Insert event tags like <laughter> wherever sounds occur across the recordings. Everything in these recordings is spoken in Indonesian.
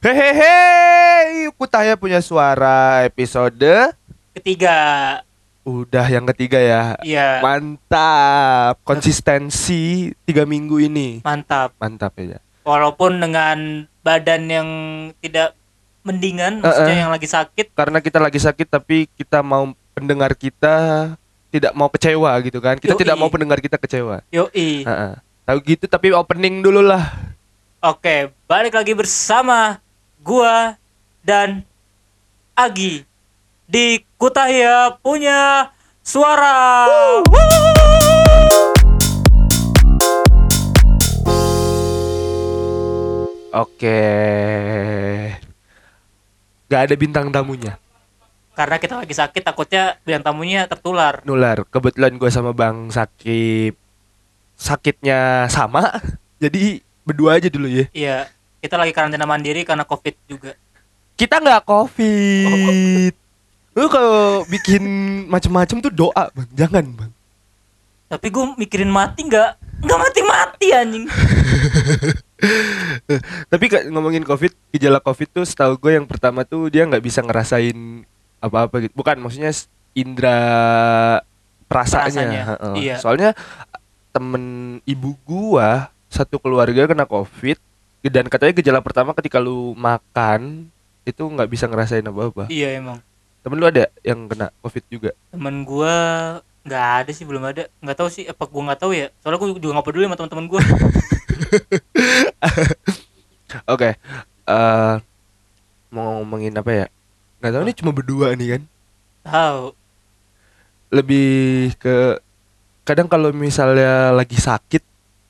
Hehehe, Kutaya punya suara episode Ketiga, udah yang ketiga ya. iya Mantap, konsistensi tiga minggu ini mantap. mantap ya. Walaupun dengan badan yang tidak mendingan, Eh, maksudnya eh. yang lagi sakit, Karena kita lagi sakit tapi kita mau pendengar kita tidak mau kecewa gitu kan. Kita Yoi. tidak mau pendengar kita kecewa. yoi. Heeh. Tahu gitu tapi opening dulu lah. Oke, balik lagi bersama gua dan Agi di Kutahya punya suara. Oke. Gak ada bintang tamunya. Karena kita lagi sakit, takutnya bilang tamunya tertular. nular kebetulan gue sama bang sakit sakitnya sama <laughs> jadi berdua aja dulu ya Iya, kita lagi karantina mandiri karena COVID juga. kita nggak covid lu kalau bikin macem-macem tuh doa bang jangan bang Tapi gue mikirin mati nggak? Nggak mati-mati anjing. <laughs> tapi ngomongin covid gejala covid tuh setahu gue yang pertama tuh dia nggak bisa ngerasain apa-apa gitu bukan maksudnya indera perasaannya, Perasanya, iya. soalnya temen ibu gua satu keluarga kena covid dan katanya gejala pertama ketika lu makan itu nggak bisa ngerasain apa-apa iya emang. temen lu ada yang kena covid juga Temen gua nggak ada sih, belum ada. Nggak tahu sih, apa gua nggak tahu ya. Soalnya gua juga nggak peduli sama teman-teman gua. <laughs> oke eh mau ngomongin apa ya nggak tahu ini cuma berdua nih kan Tahu. lebih ke kadang kalau misalnya lagi sakit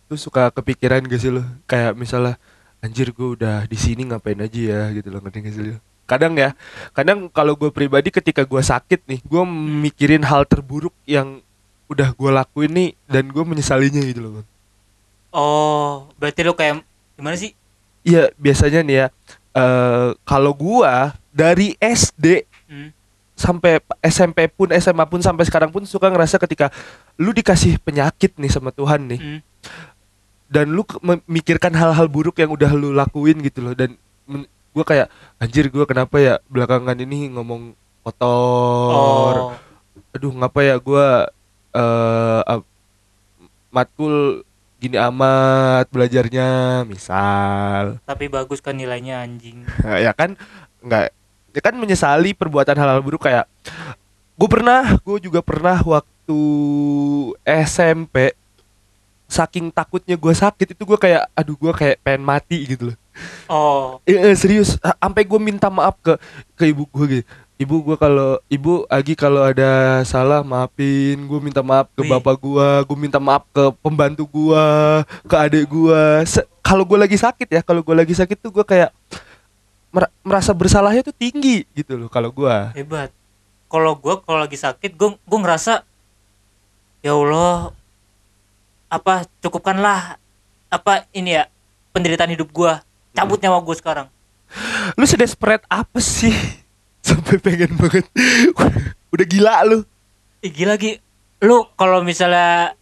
tuh suka kepikiran gak sih lo kayak misalnya anjir gue udah di sini ngapain aja ya gitu loh ngerti gak sih lo kadang ya kadang kalau gue pribadi ketika gue sakit nih gue mikirin hal terburuk yang udah gue lakuin nih dan gue menyesalinya gitu loh Bang. Oh, berarti lu kayak gimana sih? iya biasanya nih ya eh kalau gue dari SD Hmm. sampai SMP pun SMA pun sampai sekarang pun suka ngerasa ketika lu dikasih penyakit nih sama Tuhan nih Hmm. Dan lu memikirkan hal-hal buruk yang udah lu lakuin gitu loh dan gue kayak anjir gue kenapa ya belakangan ini ngomong kotor Oh. aduh ngapa ya gue eh ap- matkul gini amat belajarnya misal Tapi bagus kan nilainya anjing. <laughs> ya kan nggak ya kan menyesali perbuatan hal-hal buruk kayak gue pernah gue juga pernah waktu SMP saking takutnya gue sakit itu gue kayak aduh gue kayak pengen mati gitu loh. Oh, Eh, eh, serius. Sampai gue minta maaf ke ke ibu gue gitu. Ibu gue kalau ibu Agi kalau ada salah maafin. Gue minta maaf ke Wih. bapak gue gue minta maaf ke pembantu gue ke adik gue kalau gue lagi sakit ya kalau gue lagi sakit tuh gue kayak mer- merasa bersalahnya tuh tinggi gitu loh kalau gue hebat. Kalau gua kalau lagi sakit, gua gua ngerasa ya Allah apa cukupkanlah apa ini ya penderitaan hidup gua. Cabut nyawa gua sekarang. lu sedesperate apa sih <laughs> sampai pengen banget <laughs> udah gila lu Ih, gila lagi. Lu kalau misalnya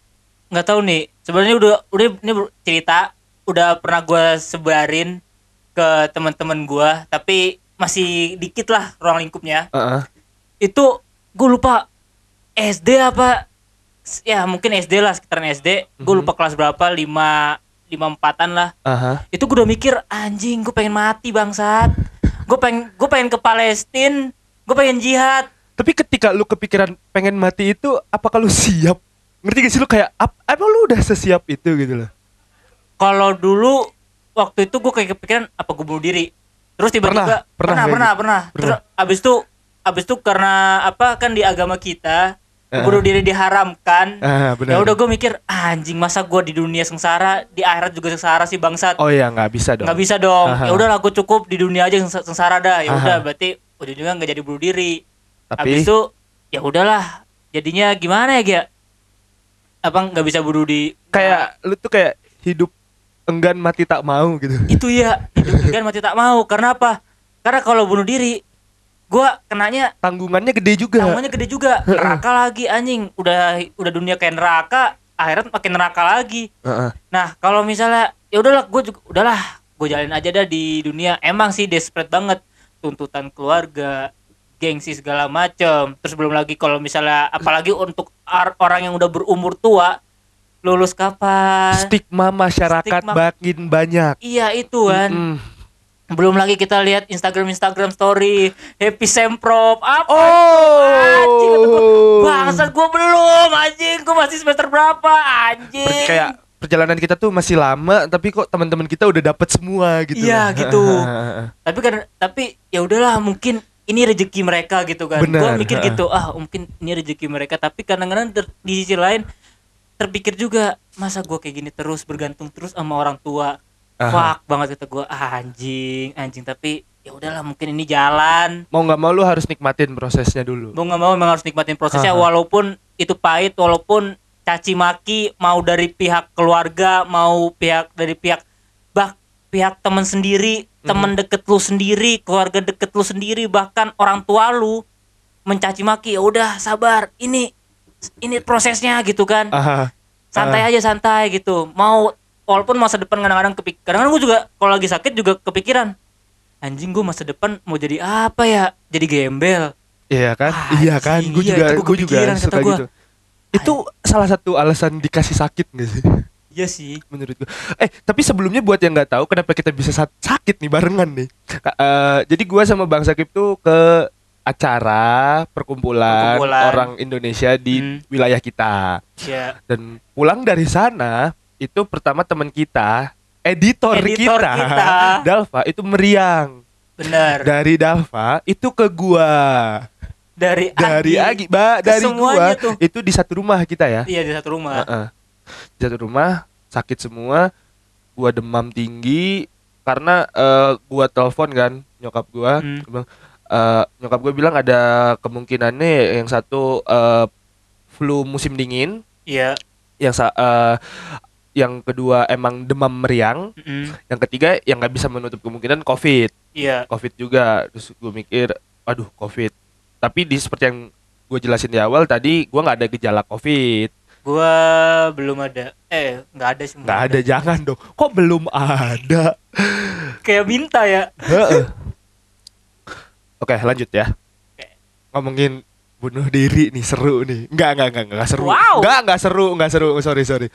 nggak tahu nih, sebenarnya udah udah ini cerita udah pernah gua sebarin ke teman-teman gua, tapi masih dikit lah ruang lingkupnya. Heeh. Itu gue lupa SD apa ya mungkin SD lah sekitaran SD. Gue Mhm. lupa kelas berapa, lima lima empatan lah. Aha. Itu gue udah mikir anjing, gue pengen mati bangsat. Gue pengen gue pengen ke Palestina, gue pengen jihad. Tapi ketika lu kepikiran pengen mati itu, apakah lu siap? Ngerti gak sih lu kayak, ap, emang lu udah sesiap itu gitu loh? kalau dulu waktu itu gue kayak kepikiran apa gue bunuh diri terus tiba-tiba Pernah, pernah pernah pernah, gitu. pernah. terus abis itu abis itu karena apa kan di agama kita Eh. bunuh diri diharamkan benar. ya udah gue mikir "Ah, anjing masa gue di dunia sengsara di akhirat juga sengsara sih bangsat Oh iya, nggak bisa dong. nggak bisa dong Aha. ya udah aku cukup di dunia aja seng- sengsara dah ya udah Aha. berarti ujung-ujungnya nggak jadi bunuh diri Tapi, habis itu ya udahlah jadinya gimana ya Gia? apa nggak bisa bunuh di kayak lu tuh kayak hidup enggan mati tak mau gitu. itu ya hidup kan mati tak mau karena apa karena kalau bunuh diri gua kenanya Tanggungannya gede juga. tanggungannya gede juga. <laughs> Neraka lagi anjing. Udah udah dunia kayak neraka akhirat makin neraka lagi. Nah kalau misalnya ya udahlah gue juga udahlah gue jalanin aja dah di dunia. Emang sih desperate banget. Tuntutan keluarga gengsi segala macem. Terus belum lagi kalau misalnya apalagi untuk orang yang udah berumur tua lulus kapan? Stigma masyarakat Stigma. makin banyak. iya itu kan Mm-mm. Belum lagi kita lihat Instagram Instagram story Happy Semprot apa Oh. anjing bangsat gue belum anjing gue masih semester berapa anjing kayak perjalanan kita tuh masih lama tapi kok teman-teman kita udah dapat semua gitu. Iya, <laughs> gitu. tapi kan tapi ya udahlah mungkin ini rezeki mereka gitu kan gue mikir gitu <laughs> ah mungkin ini rezeki mereka tapi kadang-kadang di sisi lain terpikir juga masa gue kayak gini terus bergantung terus sama orang tua. Fuck banget kata gue ah, anjing anjing. Tapi ya udahlah mungkin ini jalan. Mau nggak mau lu harus nikmatin prosesnya dulu. mau nggak mau memang harus nikmatin prosesnya Aha. walaupun itu pahit walaupun caci maki mau dari pihak keluarga mau pihak dari pihak bah pihak teman sendiri teman deket lu sendiri keluarga deket lu sendiri bahkan orang tua lu mencaci maki ya udah sabar ini ini prosesnya gitu kan. Aha. santai aja santai gitu. Mau walaupun masa depan kadang-kadang kepik kadang-kadang gue juga kalau lagi sakit juga kepikiran anjing gue masa depan mau jadi apa ya jadi gembel Iya kan? Ah, iya kan? Gue iya, juga gue juga kepikiran, suka gua. gitu. Itu salah satu alasan dikasih sakit gak sih? iya sih menurut gue. Eh, tapi sebelumnya buat yang nggak tahu kenapa kita bisa sa- sakit nih barengan nih. Eh, jadi gua sama Bang Sakip tuh ke acara perkumpulan, Perkumpulan. orang Indonesia di Hmm. wilayah kita. ya Dan pulang dari sana itu pertama teman kita, editor, Editor kita, kita. Dalva itu meriang. benar Dari Dalva itu ke gua. dari Dari Agi, Ba, dari gua tuh. itu di satu rumah kita ya. iya di satu rumah Heeh. Di satu rumah sakit semua. Gua demam tinggi karena eh, gua telepon kan nyokap gua. Hmm. Gua bilang, eh, nyokap gua bilang ada kemungkinannya yang satu eh, flu musim dingin, iya yang sa- eh, yang kedua emang demam meriang, Mm-mm. yang ketiga yang nggak bisa menutup kemungkinan covid, iya covid juga. Terus gue mikir, aduh covid. Tapi di seperti yang gue jelasin di awal tadi, gua nggak ada gejala covid. gua belum ada eh nggak ada sih Nggak ada, jangan dong. Kok belum ada? kayak minta ya. Oke, lanjut ya. Oke. Ngomongin bunuh diri nih seru nih. Enggak, enggak, enggak, enggak seru. Wow. Enggak, enggak seru, enggak seru. Sorry, sorry.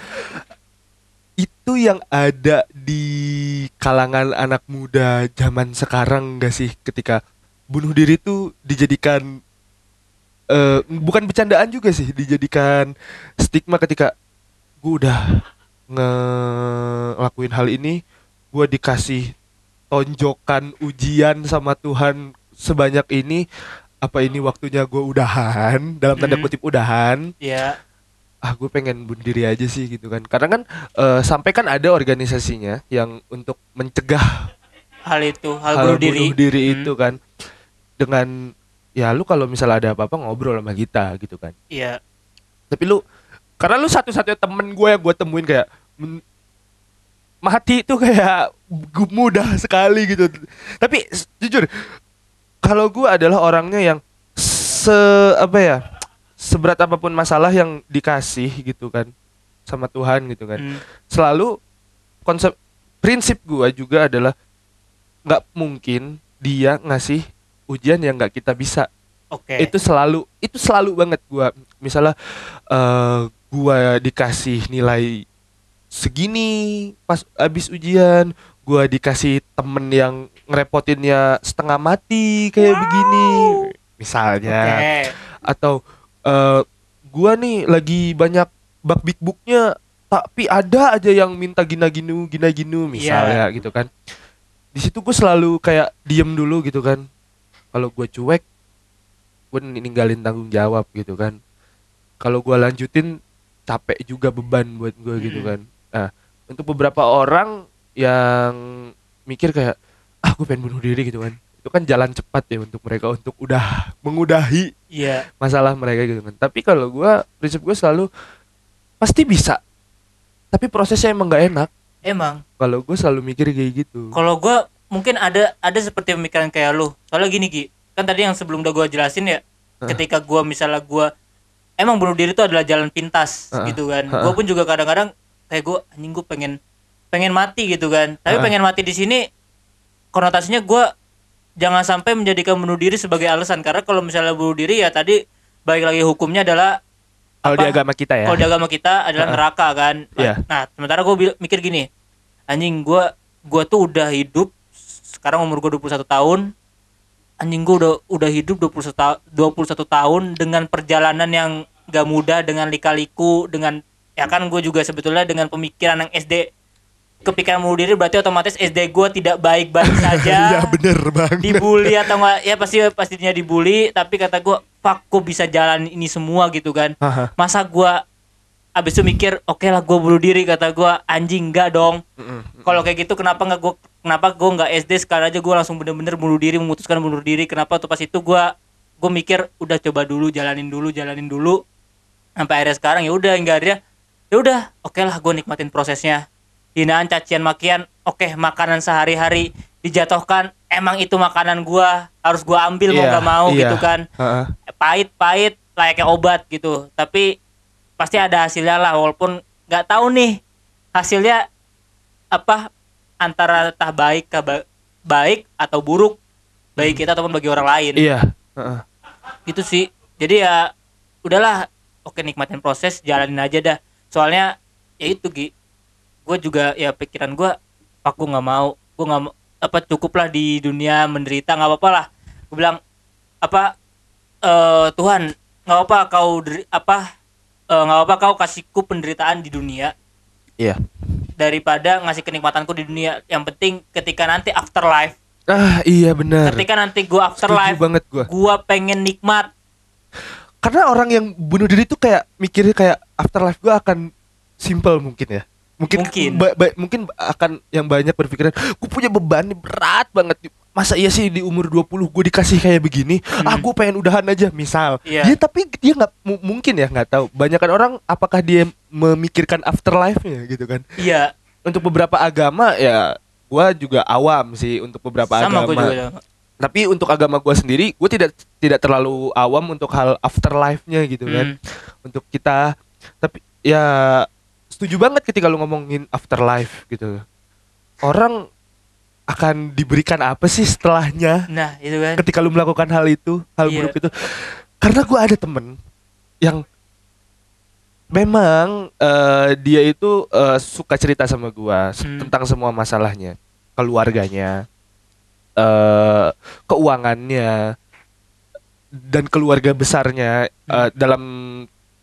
Itu yang ada di kalangan anak muda zaman sekarang enggak sih? Ketika bunuh diri tuh dijadikan eh bukan bercandaan juga sih, dijadikan stigma ketika gue udah ngelakuin hal ini, gue dikasih tonjokan ujian sama Tuhan sebanyak ini apa ini waktunya gue udahan dalam tanda Hmm. kutip udahan. Iya ah gue pengen bunuh diri aja sih gitu kan. Karena kan eh, sampai kan ada organisasinya yang untuk mencegah hal itu hal, hal bunuh diri. Hmm. itu kan. Dengan ya lu kalau misalnya ada apa-apa ngobrol sama kita gitu kan. Iya. Tapi lu karena lu satu-satunya temen gue yang gue temuin kayak mati itu kayak mudah sekali gitu. Tapi jujur kalau gue adalah orangnya yang se apa ya seberat apa pun masalah yang dikasih gitu kan sama Tuhan gitu kan. Hmm. selalu konsep prinsip gua juga adalah nggak mungkin dia ngasih ujian yang nggak kita bisa. Oke. Itu selalu itu selalu banget gua. Misalnya eh gua dikasih nilai segini pas habis ujian gua dikasih temen yang ngerepotinnya setengah mati kayak Wow. begini misalnya. Oke. Atau eh gua nih lagi banyak bug big booknya tapi ada aja yang minta gina ginu gina ginu misalnya gitu kan. Di situ gue selalu kayak diem dulu gitu kan. Kalau gue cuek gue ninggalin tanggung jawab gitu kan. Kalau gua lanjutin capek juga beban buat gue gitu Mm. kan. Nah untuk beberapa orang yang mikir kayak ah gue pengen bunuh diri gitu kan itu kan jalan cepat ya untuk mereka untuk udah mengudahi iya. masalah mereka gitu kan. Tapi kalau gua prinsip gue selalu pasti bisa. Tapi prosesnya emang nggak enak. Emang. Kalau gue selalu mikir kayak gitu. Kalau gua mungkin ada ada seperti pemikiran kayak lu. Soalnya gini Ki. Kan tadi yang sebelum udah gua jelasin ya Heeh. ketika gua misalnya gua emang bunuh diri itu adalah jalan pintas Heeh. gitu kan. Gua pun juga kadang-kadang kayak gua anjing gua pengen pengen mati gitu kan. Tapi pengen mati di sini konotasinya gue jangan sampai menjadikan bunuh diri sebagai alasan karena kalau misalnya bunuh diri ya tadi balik lagi hukumnya adalah Kalau di agama kita ya. kalau di agama kita adalah Ah. neraka kan Iya. nah sementara gue mikir gini anjing gue gue tuh udah hidup sekarang umur gue 21 tahun anjing gue udah udah hidup 21 ta 21 tahun dengan perjalanan yang gak mudah dengan lika-liku dengan ya kan gue juga sebetulnya dengan pemikiran yang SD kepikiran bunuh diri berarti otomatis SD gue tidak baik-baik <laughs> saja. Iya bener bang. dibully atau enggak ya pasti pastinya dibully tapi kata gue fuck kok bisa jalan ini semua gitu kan. Haha. masa gua abis itu mikir oke lah gua bunuh diri kata gua. Anjing enggak dong. Kalau kayak gitu kenapa nggak gua kenapa gua nggak SD sekarang aja gua langsung bener-bener bunuh diri memutuskan bunuh diri. Kenapa tuh pas itu gua gua mikir udah coba dulu jalanin dulu jalanin dulu. Sampai akhirnya sekarang ya udah hingga akhirnya ya udah oke lah gua nikmatin prosesnya hinaan cacian makian oke makanan sehari-hari dijatuhkan emang itu makanan gua harus gua ambil mau Iya, nggak mau iya. gitu kan Heeh. pahit-pahit layaknya obat gitu tapi pasti ada hasilnya lah walaupun nggak tahu nih hasilnya apa antara tah baik ba- baik atau buruk bagi kita ataupun bagi orang lain Iya. Heeh. gitu sih jadi ya udahlah oke nikmatin proses jalanin aja dah soalnya ya itu Gi gue juga ya pikiran gue aku nggak mau gue nggak apa cukuplah di dunia menderita nggak apa-apa lah gue bilang apa eh Tuhan nggak apa kau deri, apa eh, nggak apa kau kasihku penderitaan di dunia Iya. daripada ngasih kenikmatanku di dunia yang penting ketika nanti afterlife Ah iya benar. ketika nanti gue Setuju afterlife banget gua. gue pengen nikmat Karena orang yang bunuh diri tuh kayak mikirnya kayak afterlife gua akan simple mungkin ya. Mungkin Mungkin. ba- ba- mungkin akan yang banyak berpikiran, gue punya beban nih berat banget. Masa iya sih di umur 20 gue dikasih kayak begini? Ah, gue pengen udahan aja, misal. Iya. Dia tapi dia nggak mu- mungkin ya nggak tahu. Banyakan orang apakah dia memikirkan afterlife-nya gitu kan? iya Untuk beberapa agama ya gua juga awam sih untuk beberapa sama gue agama. juga Tapi untuk agama gua sendiri, gue tidak tidak terlalu awam untuk hal afterlife-nya gitu kan. Hmm. Untuk kita, tapi ya setuju banget ketika lu ngomongin afterlife gitu. Orang akan diberikan apa sih setelahnya? Nah itu kan Ketika lu melakukan hal itu, hal Iya. buruk itu. Karena gua ada temen yang memang eh, dia itu eh, suka cerita sama gua se- Hmm. tentang semua masalahnya, keluarganya, eh keuangannya dan keluarga besarnya eh, dalam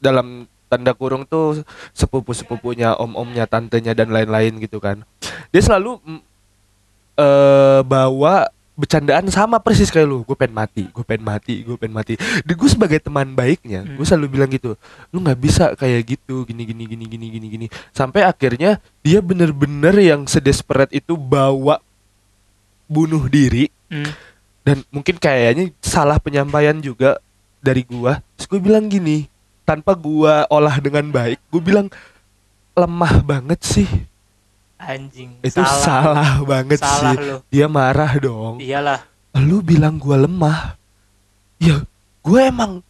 dalam tanda kurung tuh sepupu-sepupunya, om-omnya, tantenya dan lain-lain gitu kan. Dia selalu eh bawa bercandaan sama persis kayak lu gue pengen mati gue pengen mati gue pengen mati dan gue sebagai teman baiknya Hmm. gue selalu bilang gitu lu nggak bisa kayak gitu gini gini gini gini gini gini sampai akhirnya dia bener-bener yang sedesperate itu bawa bunuh diri Hmm. dan mungkin kayaknya salah penyampaian juga dari gua terus gue bilang gini tanpa gua olah dengan baik gue bilang lemah banget sih. Anjing itu salah, banget salah sih. lu. Dia marah dong. Iyalah. Lu bilang gua lemah. Ya gue emang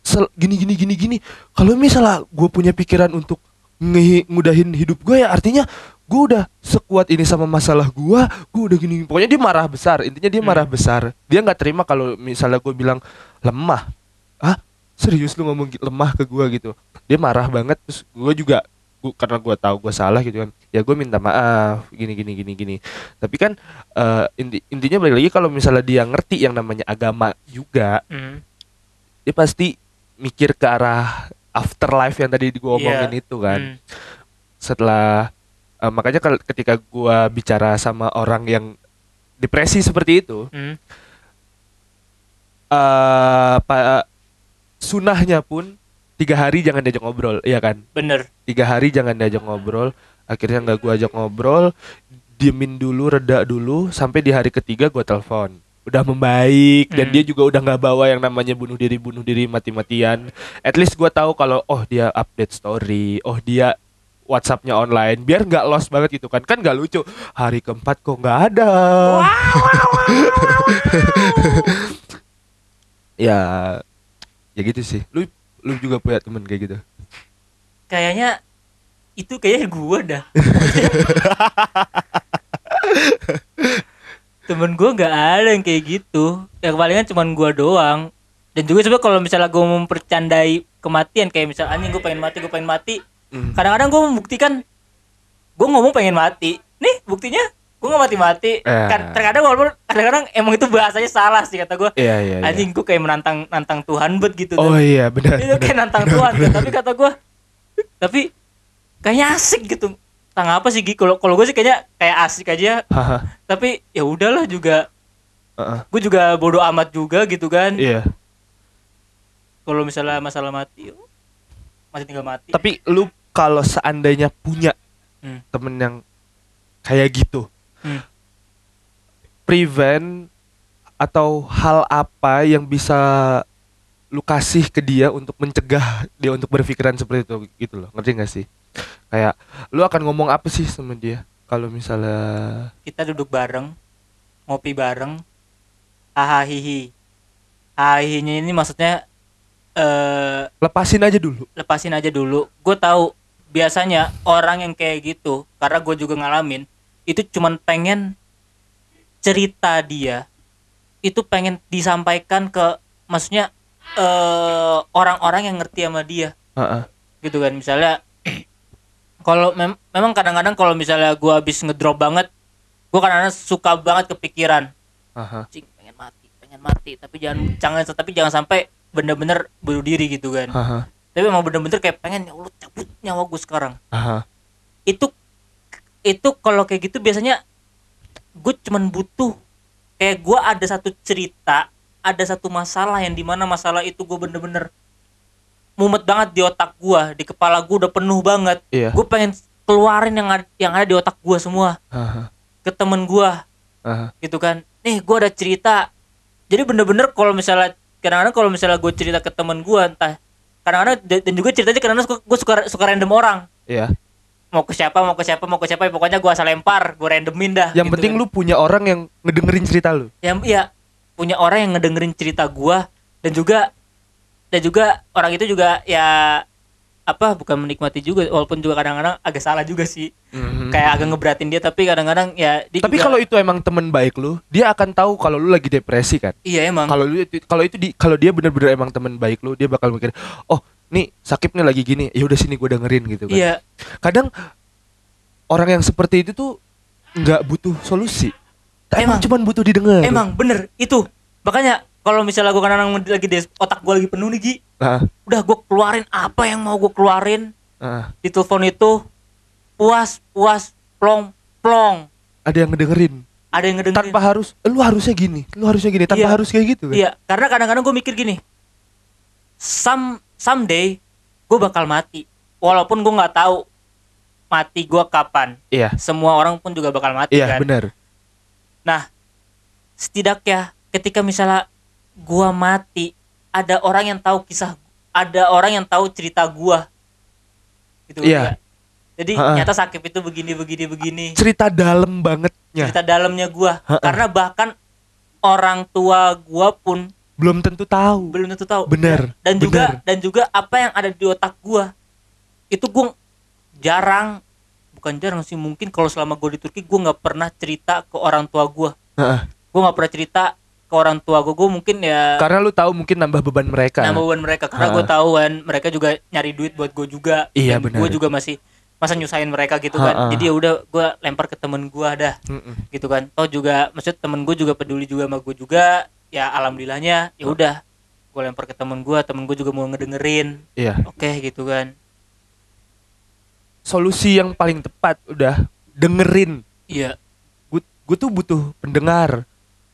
sel- gini gini gini gini. Kalau misalnya gue punya pikiran untuk ngudahin hidup gue ya artinya gue udah sekuat ini sama masalah gue gue udah gini pokoknya dia marah besar. Intinya dia Hmm. marah besar. Dia nggak terima kalau misalnya gue bilang lemah. Ah serius lu ngomong lemah ke gue gitu dia marah banget terus gue juga gua, karena gue tahu gue salah gitu kan ya gue minta maaf gini gini gini gini tapi kan eh, inti, intinya balik lagi kalau misalnya dia ngerti yang namanya agama juga Hmm. dia pasti mikir ke arah afterlife yang tadi gue omongin Iya. itu kan Hmm. setelah eh, makanya ketika gue bicara sama orang yang depresi seperti itu Hmm. eh pa- sunahnya pun tiga hari jangan diajak ngobrol iya kan? Bener. Tiga hari jangan diajak ngobrol. Akhirnya nggak gua ajak ngobrol diemin dulu reda dulu sampai di hari ketiga gua telepon. Udah membaik dan Hmm. dia juga udah nggak bawa yang namanya bunuh diri bunuh diri mati-matian. At least gua tahu kalau oh dia update story oh dia WhatsAppnya online biar nggak lost banget gitu kan. Kan nggak lucu. Hari keempat kok nggak ada. <laughs> Ya ya gitu sih. Lu lu juga punya temen kayak gitu? Kayaknya itu kayaknya gua dah. <laughs> Temen gua nggak ada yang kayak gitu. Yang palingan cuman gua doang. Dan juga coba kalau misalnya gua mempercandai kematian kayak misalnya anjing gua pengen mati gua pengen mati. Hmm. kadang-kadang gua membuktikan gua ngomong pengen mati. Nih buktinya gua nggak mati-mati Eh. kan terkadang walaupun kadang-kadang emang itu bahasanya salah sih kata gua Iya iya. iya. anjing gua kayak menantang nantang Tuhan bet gitu Oh iya benar. itu kayak benar. nantang Tuhan kan. tapi kata gue tapi kayaknya asik gitu tentang apa sih kalau kalau gue sih kayaknya kayak asik aja tapi ya udahlah juga Heeh. gue juga bodoh amat juga gitu kan Iya. kalau misalnya masalah mati masih tinggal mati Tapi lu kalau seandainya punya Hmm. temen yang kayak gitu, Hmm. prevent atau hal apa yang bisa lu kasih ke dia untuk mencegah dia untuk berpikiran seperti itu gitu loh. Ngerti gak sih? Kayak lu akan ngomong apa sih sama dia? Kalau misalnya kita duduk bareng ngopi bareng hahaha. Hihi hahihinya ini maksudnya eh lepasin aja dulu. lepasin aja dulu. Gue tahu biasanya orang yang kayak gitu karena gue juga ngalamin itu cuman pengen cerita dia itu pengen disampaikan ke maksudnya eh orang-orang yang ngerti sama dia Heeh. gitu kan misalnya <clears throat> kalau mem- memang kadang-kadang kalau misalnya gue habis ngedrop banget gue kadang-kadang suka banget kepikiran Aha. cing pengen mati pengen mati tapi jangan jangan tapi jangan sampai bener-bener bunuh diri gitu kan Aha. tapi emang bener-bener kayak pengen ya Allah cabut nyawa gue sekarang Aha. itu itu kalau kayak gitu biasanya gue cuman butuh kayak gue ada satu cerita ada satu masalah yang di mana masalah itu gue bener-bener mumet banget di otak gue di kepala gue udah penuh banget Iya. gue pengen keluarin yang ada, yang ada di otak gue semua Aha. ke temen gue Aha. gitu kan nih gue ada cerita jadi bener-bener kalau misalnya kadang-kadang kalau misalnya gue cerita ke temen gue entah kadang-kadang dan juga ceritanya kadang-kadang gue suka suka random orang Iya. Mau ke siapa mau ke siapa mau ke siapa ya pokoknya gue asal lempar gue randomin dah Yang gitu penting kan. lu punya orang yang ngedengerin cerita lu. yang iya punya orang yang ngedengerin cerita gue dan juga dan juga orang itu juga ya apa bukan menikmati juga walaupun juga kadang-kadang agak salah juga sih kayak agak ngeberatin dia tapi kadang-kadang ya dia. Tapi juga- kalau itu emang temen baik lu, dia akan tahu kalau lu lagi depresi kan. iya emang Kalau lu kalau itu di kalau dia bener-bener emang temen baik lu, dia bakal mikir, "Oh, nih sakit nih lagi gini. Ya udah sini gue dengerin gitu kan." iya Kadang orang yang seperti itu tuh nggak butuh solusi. Emang, Emang. cuman butuh didengar. emang bener itu makanya kalau misalnya gue kadang-kadang lagi di otak gue lagi penuh nih Gi Nah, udah gue keluarin apa yang mau gue keluarin nah, di telepon itu puas puas plong plong ada yang ngedengerin ada yang ngedengerin tanpa harus lu harusnya gini, lu harusnya gini, tanpa Iya. harus kayak gitu kan. iya karena kadang-kadang gue mikir gini some someday gue bakal mati walaupun gue nggak tahu mati gue kapan Iya. semua orang pun juga bakal mati Iya, kan benar. nah setidaknya ketika misalnya gue mati ada orang yang tahu kisah ada orang yang tahu cerita gue gitu Iya. ya. jadi Ha-ha. nyata sakit itu begini begini begini Cerita dalam bangetnya. cerita dalamnya gua Ha-ha. karena bahkan orang tua gua pun Belum tentu tahu. belum tentu tahu Bener, dan juga bener. dan juga apa yang ada di otak gua itu gua jarang bukan jarang sih mungkin kalau selama gua di Turki gua nggak pernah cerita ke orang tua gua Heeh. gua nggak pernah cerita ke orang tua gua gua mungkin ya Karena lu tahu mungkin nambah beban mereka. nama beban mereka karena Ha-ha. gua tahu kan mereka juga nyari duit buat gua juga Iya, benar. gua juga masih masa nyusahin mereka gitu kan Ha-ha. jadi ya udah gua lempar ke temen gua dah Mm-mm. gitu kan toh juga maksud temen gue juga peduli juga sama gue juga ya alhamdulillahnya ya udah gue lempar ke temen gue temen gue juga mau ngedengerin Iya. oke gitu kan Solusi yang paling tepat udah dengerin. iya Gue tuh butuh pendengar.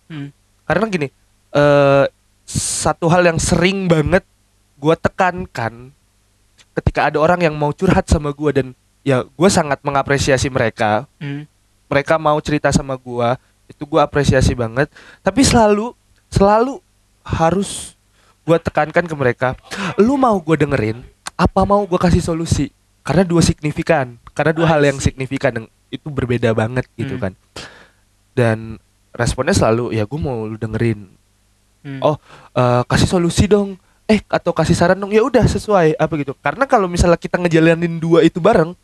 Hmm. Karena gini, eh satu hal yang sering banget gue tekankan ketika ada orang yang mau curhat sama gue dan ya gue sangat mengapresiasi mereka. Hmm. Mereka mau cerita sama gue, itu gue apresiasi banget. Tapi selalu, selalu harus gue tekankan ke mereka, lu mau gue dengerin, apa mau gue kasih solusi? Karena dua signifikan, karena dua I hal yang signifikan yang itu berbeda banget gitu Hmm. kan. Dan responnya selalu ya gue mau lu dengerin. Hmm. Oh, eh, kasih solusi dong. Eh atau kasih saran dong. Ya udah sesuai apa gitu. Karena kalau misalnya kita ngejalanin dua itu bareng,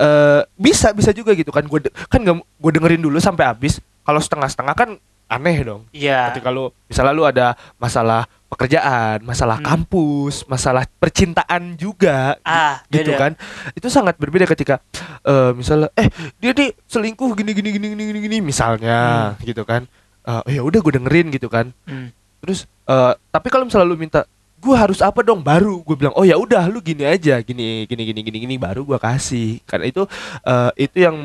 eh bisa bisa juga gitu kan gue kan gue dengerin dulu sampai habis kalau setengah-setengah kan aneh dong Iya. ketika lu misalnya lu ada masalah pekerjaan masalah Hmm. kampus masalah percintaan juga Ah, gitu beda. kan itu sangat berbeda ketika eh misalnya eh dia nih selingkuh gini gini gini gini gini, misalnya gitu kan Eh, ya udah gue dengerin gitu kan Hmm. terus eh tapi kalau misalnya lu minta gue harus apa dong? Baru gue bilang oh ya udah lu gini aja gini gini gini gini gini. Baru gue kasih. Karena itu eh, itu yang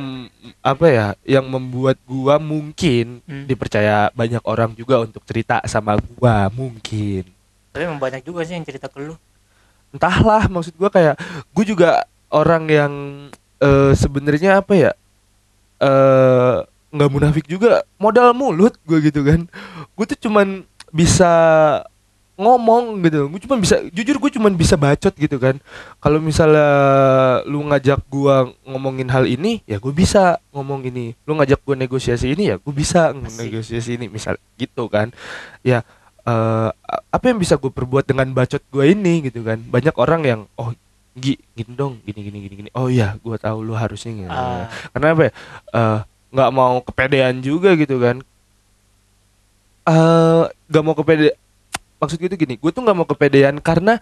apa ya yang membuat gua mungkin Hmm. dipercaya banyak orang juga untuk cerita sama gua mungkin. Tapi emang banyak juga sih yang cerita ke lu. entahlah maksud gua kayak gue juga orang yang eh, sebenarnya apa ya eh nggak munafik juga. Modal mulut gue gitu kan. Gue tuh cuman bisa ngomong gitu gue cuman bisa jujur gue cuman bisa bacot gitu kan kalau misalnya lu ngajak gua ngomongin hal ini ya gue bisa ngomong ini lu ngajak gua negosiasi ini ya gue bisa negosiasi ini misal gitu kan ya a- apa yang bisa gue perbuat dengan bacot gue ini gitu kan banyak orang yang oh Gi, gini dong, gini gini gini gini. Oh iya, gua tahu lu harusnya gini. Ah. Karena apa? ya, eh, nggak mau kepedean juga gitu kan. Eh, nggak mau kepede. Maksud gue itu gini, gue tuh nggak mau kepedean karena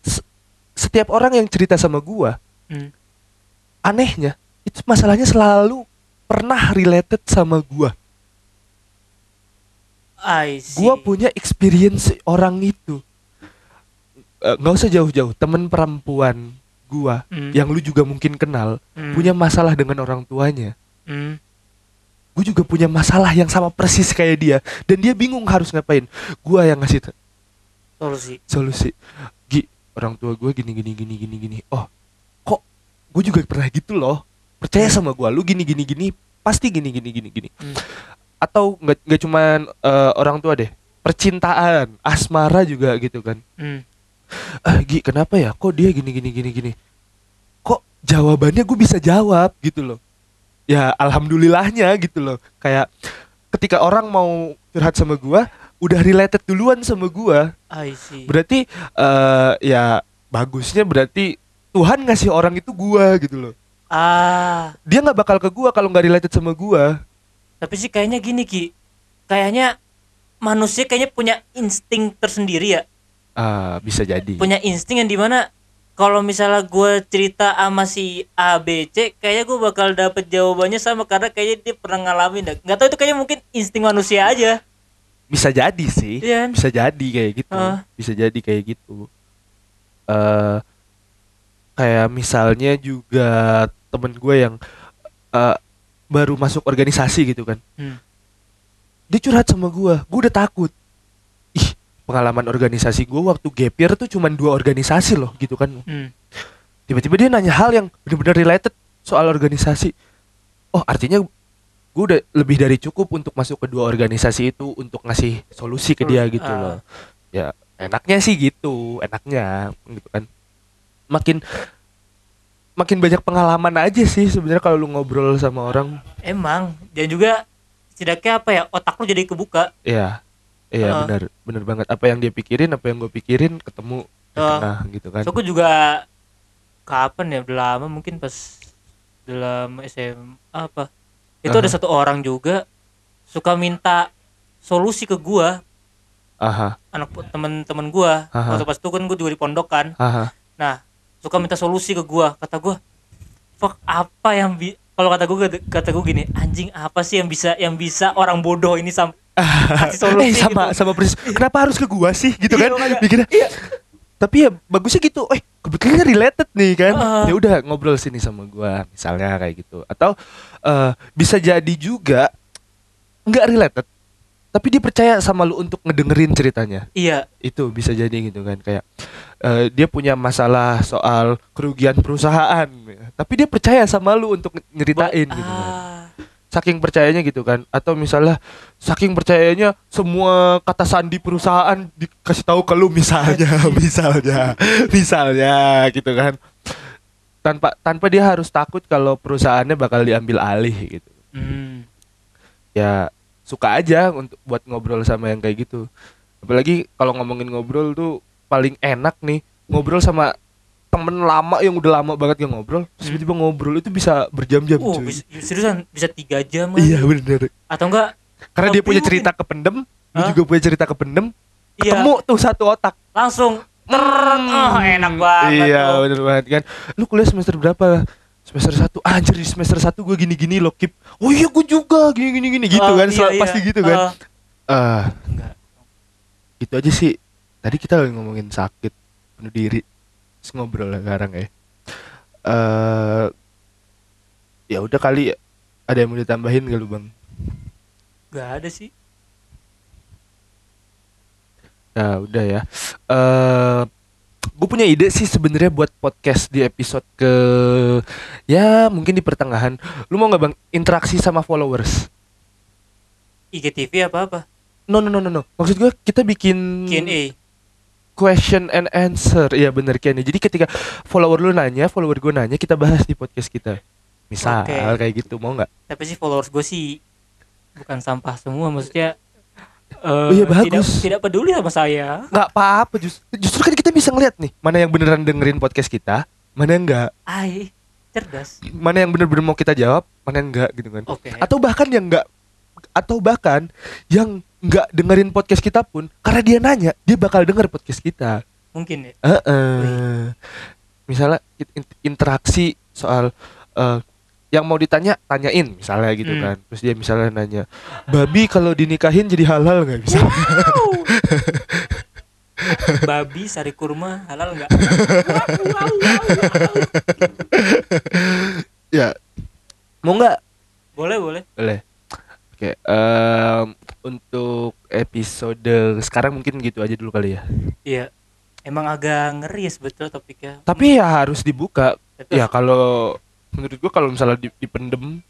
s- setiap orang yang cerita sama gua, Hmm. anehnya itu masalahnya selalu pernah related sama see. Gua punya experience orang itu. Eh, nggak usah jauh-jauh, temen perempuan gua Hmm. yang lu juga mungkin kenal Hmm. punya masalah dengan orang tuanya. Hmm. Gue juga punya masalah yang sama persis kayak dia dan dia bingung harus ngapain. Gua yang ngasih solusi. solusi. Gi, orang tua gue gini gini gini gini gini. Oh, kok gue juga pernah gitu loh. Percaya sama gua, lu gini gini gini pasti gini gini gini gini. Hmm. Atau nggak nggak cuman eh, orang tua deh, percintaan, asmara juga gitu kan. Hmm. ah Gi kenapa ya kok dia gini gini gini gini kok jawabannya gue bisa jawab gitu loh ya alhamdulillahnya gitu loh kayak ketika orang mau curhat sama gua udah related duluan sama gua I see. berarti eh ya bagusnya berarti Tuhan ngasih orang itu gua gitu loh ah, dia nggak bakal ke gua kalau nggak related sama gua tapi sih kayaknya gini Ki. Kayaknya manusia kayaknya punya insting tersendiri ya. ah bisa jadi Punya insting yang di mana kalau misalnya gue cerita sama si A B C kayaknya gue bakal dapet jawabannya sama karena kayaknya dia pernah ngalamin dah. nggak tahu itu kayaknya mungkin insting manusia aja bisa jadi sih Iya kan? bisa jadi kayak gitu Ah. bisa jadi kayak gitu eh kayak misalnya juga temen gue yang eh, baru masuk organisasi gitu kan Hmm. dia curhat sama gue gue udah takut ih pengalaman organisasi gue waktu gap year tuh cuman dua organisasi loh gitu kan Hmm. tiba-tiba dia nanya hal yang benar-benar related soal organisasi oh artinya gue udah lebih dari cukup untuk masuk ke dua organisasi itu untuk ngasih solusi ke dia Solusi, gitu ah. loh ya enaknya sih gitu enaknya gitu kan makin makin banyak pengalaman aja sih sebenarnya kalau lu ngobrol sama orang Emang dan juga setidaknya apa ya otak lu jadi kebuka. ya iya Ah. benar benar banget apa yang dia pikirin apa yang gue pikirin ketemu di Ah. tengah gitu kan So aku juga kapan ya udah lama mungkin pas dalam SMA apa itu ada Aha. satu orang juga suka minta solusi ke gua. Aha. Anak temen-temen gua. Aha. waktu pas itu kan gua juga di pondok kan aha. Nah suka minta solusi ke gua. Kata gua fuck apa yang bi kalau kata gua kata, gua gini anjing apa sih yang bisa yang bisa orang bodoh ini sam <laughs> kasih solusi eh sama gitu. sama persis. Kenapa harus ke gua sih? Gitu Iya, kan. mikirnya tapi ya bagusnya gitu. Eh kebetulan related nih kan. Ah. ya udah ngobrol sini sama gua misalnya kayak gitu. Atau eh, bisa jadi juga nggak related tapi dia percaya sama lu untuk ngedengerin ceritanya. Iya. Itu bisa jadi gitu kan kayak eh, dia punya masalah soal kerugian perusahaan tapi dia percaya sama lu untuk nyeritain gitu kan. ah, saking percayanya gitu kan atau misalnya saking percayanya semua kata sandi perusahaan dikasih tahu ke lu misalnya <laughs> misalnya misalnya gitu kan tanpa tanpa dia harus takut kalau perusahaannya bakal diambil alih gitu hmm, ya suka aja untuk buat ngobrol sama yang kayak gitu apalagi kalau ngomongin ngobrol tuh paling enak nih ngobrol sama temen lama yang udah lama banget gak ngobrol terus Hmm. tiba-tiba ngobrol itu bisa berjam-jam cuy bisa, seriusan bisa tiga jam kan? iya bener Atau enggak? karena dia punya mungkin. cerita kependem lu Hah? juga punya cerita kependem Iya. ketemu tuh satu otak Langsung ter oh, enak banget iya tuh. bener banget kan. Lu kuliah semester berapa? Semester satu. Anjir di semester satu gue gini-gini loh Kip. Oh iya gue juga. Gini gini gini gitu Oh, kan iya, iya. pasti gitu kan. Oh, ah enggak. gitu aja sih. Tadi kita lagi ngomongin sakit bunuh diri. Terus ngobrol lah sekarang ya. Eh ya udah kali ada yang mau ditambahin gak lu bang? Enggak ada sih. Ya udah ya. Eh gue punya ide sih sebenarnya buat podcast di episode ke ya mungkin di pertengahan. Lu mau nggak bang? Interaksi sama followers. IGTV apa apa? no no no no no. Maksud gue kita bikin Q&A. question and answer. Iya bener Q&A jadi ketika follower lu nanya follower gue nanya kita bahas di podcast kita. Misal Oke. kayak gitu mau nggak? Tapi sih followers gue sih bukan sampah semua. Maksudnya. Eh, Oh iya, Tidak, bagus. tidak peduli sama saya. nggak apa-apa justru justru kan kita bisa ngeliat nih mana yang beneran dengerin podcast kita mana yang enggak Ai, cerdas. mana yang bener-bener mau kita jawab mana yang enggak gitu kan Oke. atau bahkan yang enggak atau bahkan yang enggak dengerin podcast kita pun karena dia nanya dia bakal denger podcast kita Mungkin ya. Heeh. misalnya in- in- interaksi soal eh, yang mau ditanya tanyain misalnya gitu Hmm. kan. Terus dia misalnya nanya babi kalau dinikahin jadi halal nggak? Bisa Babi sari kurma halal nggak? ya. Mau nggak? Boleh boleh. boleh. Oke em, untuk episode sekarang mungkin gitu aja dulu kali ya. Iya. Emang agak ngeri ya sebetulnya topiknya. tapi ya harus dibuka. Tapi ya kalau menurut gua kalau misalnya di- dipendem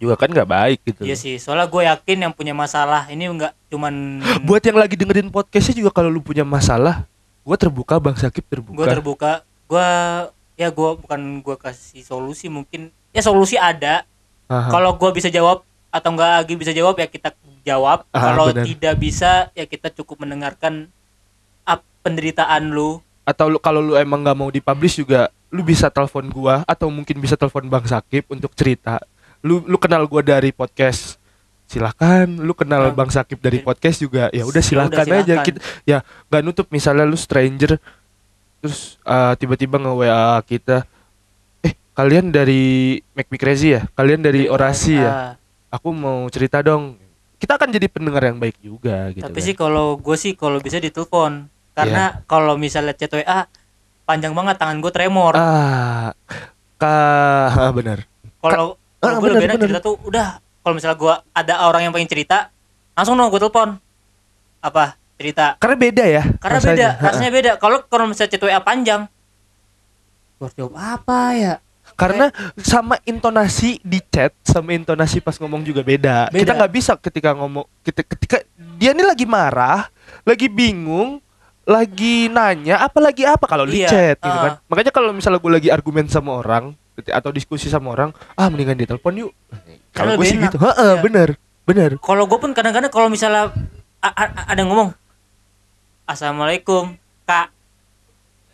juga kan nggak baik gitu Iya sih, soalnya gue yakin yang punya masalah ini nggak cuman <laughs> buat yang lagi dengerin podcastnya juga kalau lu punya masalah gua terbuka bang Sakip terbuka gue terbuka. Gue ya gue bukan gue kasih solusi mungkin ya solusi ada. Kalau gue bisa jawab atau nggak lagi bisa jawab ya kita jawab. Kalau tidak bisa ya kita cukup mendengarkan penderitaan lu. atau lu kalau lu emang nggak mau dipublish juga lu bisa telepon gua atau mungkin bisa telepon bang Sakip untuk cerita lu lu kenal gua dari podcast silakan lu kenal Nah, bang Sakip dari iya. podcast juga ya udah Ya silakan aja silakan. kita ya nggak nutup misalnya lu stranger terus uh, tiba-tiba nge WA kita eh kalian dari Make Me Crazy ya kalian dari orasi ya Ah, aku mau cerita dong kita akan jadi pendengar yang baik juga gitu tapi kan. sih kalau gue sih kalau bisa ditelepon. Karena Iya. kalau misalnya chat WA panjang banget tangan gue tremor. ah ka <laughs> benar kalau Ah, gue lebih enak cerita tuh udah. Kalau misalnya gue ada orang yang pengen cerita langsung dong gue telepon. Apa? Cerita. Karena beda ya karena rasanya. beda rasanya beda. Kalau kalau misalnya chat WA panjang gue harus jawab apa ya? Karena sama intonasi di chat sama intonasi pas ngomong juga beda, Beda. kita nggak bisa ketika ngomong ketika, ketika dia ini lagi marah lagi bingung lagi nanya apalagi apa kalau di Iya, chat gitu ah. kan. Makanya kalau misalnya gue lagi argumen sama orang atau diskusi sama orang ah mendingan ditelepon yuk. Kalau gue sih gitu. Heeh, Iya. bener bener. Kalau gue pun kadang-kadang kalau misalnya ada yang ngomong assalamualaikum kak.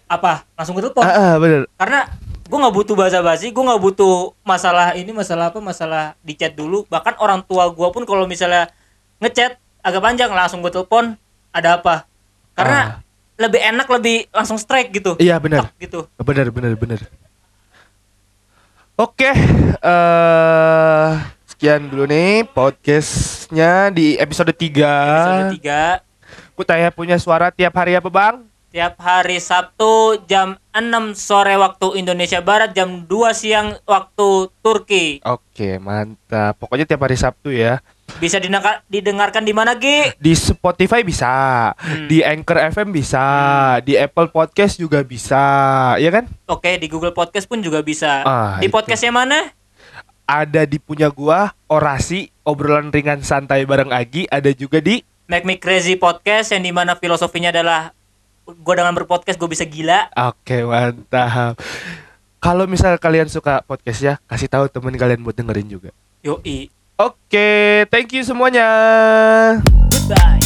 Apa? Langsung gue telepon ah, ah, bener. Karena gue nggak butuh bahasa basi gue nggak butuh masalah ini masalah apa masalah di chat dulu. Bahkan orang tua gue pun kalau misalnya ngechat agak panjang langsung gue telepon ada apa karena lebih enak lebih langsung strike gitu iya bener Tok, gitu Bener bener bener. Oke, eh sekian dulu nih podcastnya di episode 3 episode 3 Kutaya punya suara tiap hari apa bang? tiap hari Sabtu jam 6 sore waktu Indonesia Barat jam 2 siang waktu Turki Oke mantap. Pokoknya tiap hari Sabtu ya. Bisa didengar- didengarkan di mana Gi Di Spotify bisa, Hmm. di Anchor FM bisa, di Apple Podcast juga bisa, ya kan? Oke di Google Podcast pun juga bisa Ah, di itu. podcastnya mana Ada di punya gua orasi obrolan ringan santai bareng Agi. Ada juga di Make Me Crazy Podcast yang di mana filosofinya adalah gue dengan berpodcast gue bisa gila. Oke mantap. Kalau misal kalian suka podcast ya, kasih tahu temen kalian buat dengerin juga. Yoi. Oke, thank you semuanya. Goodbye.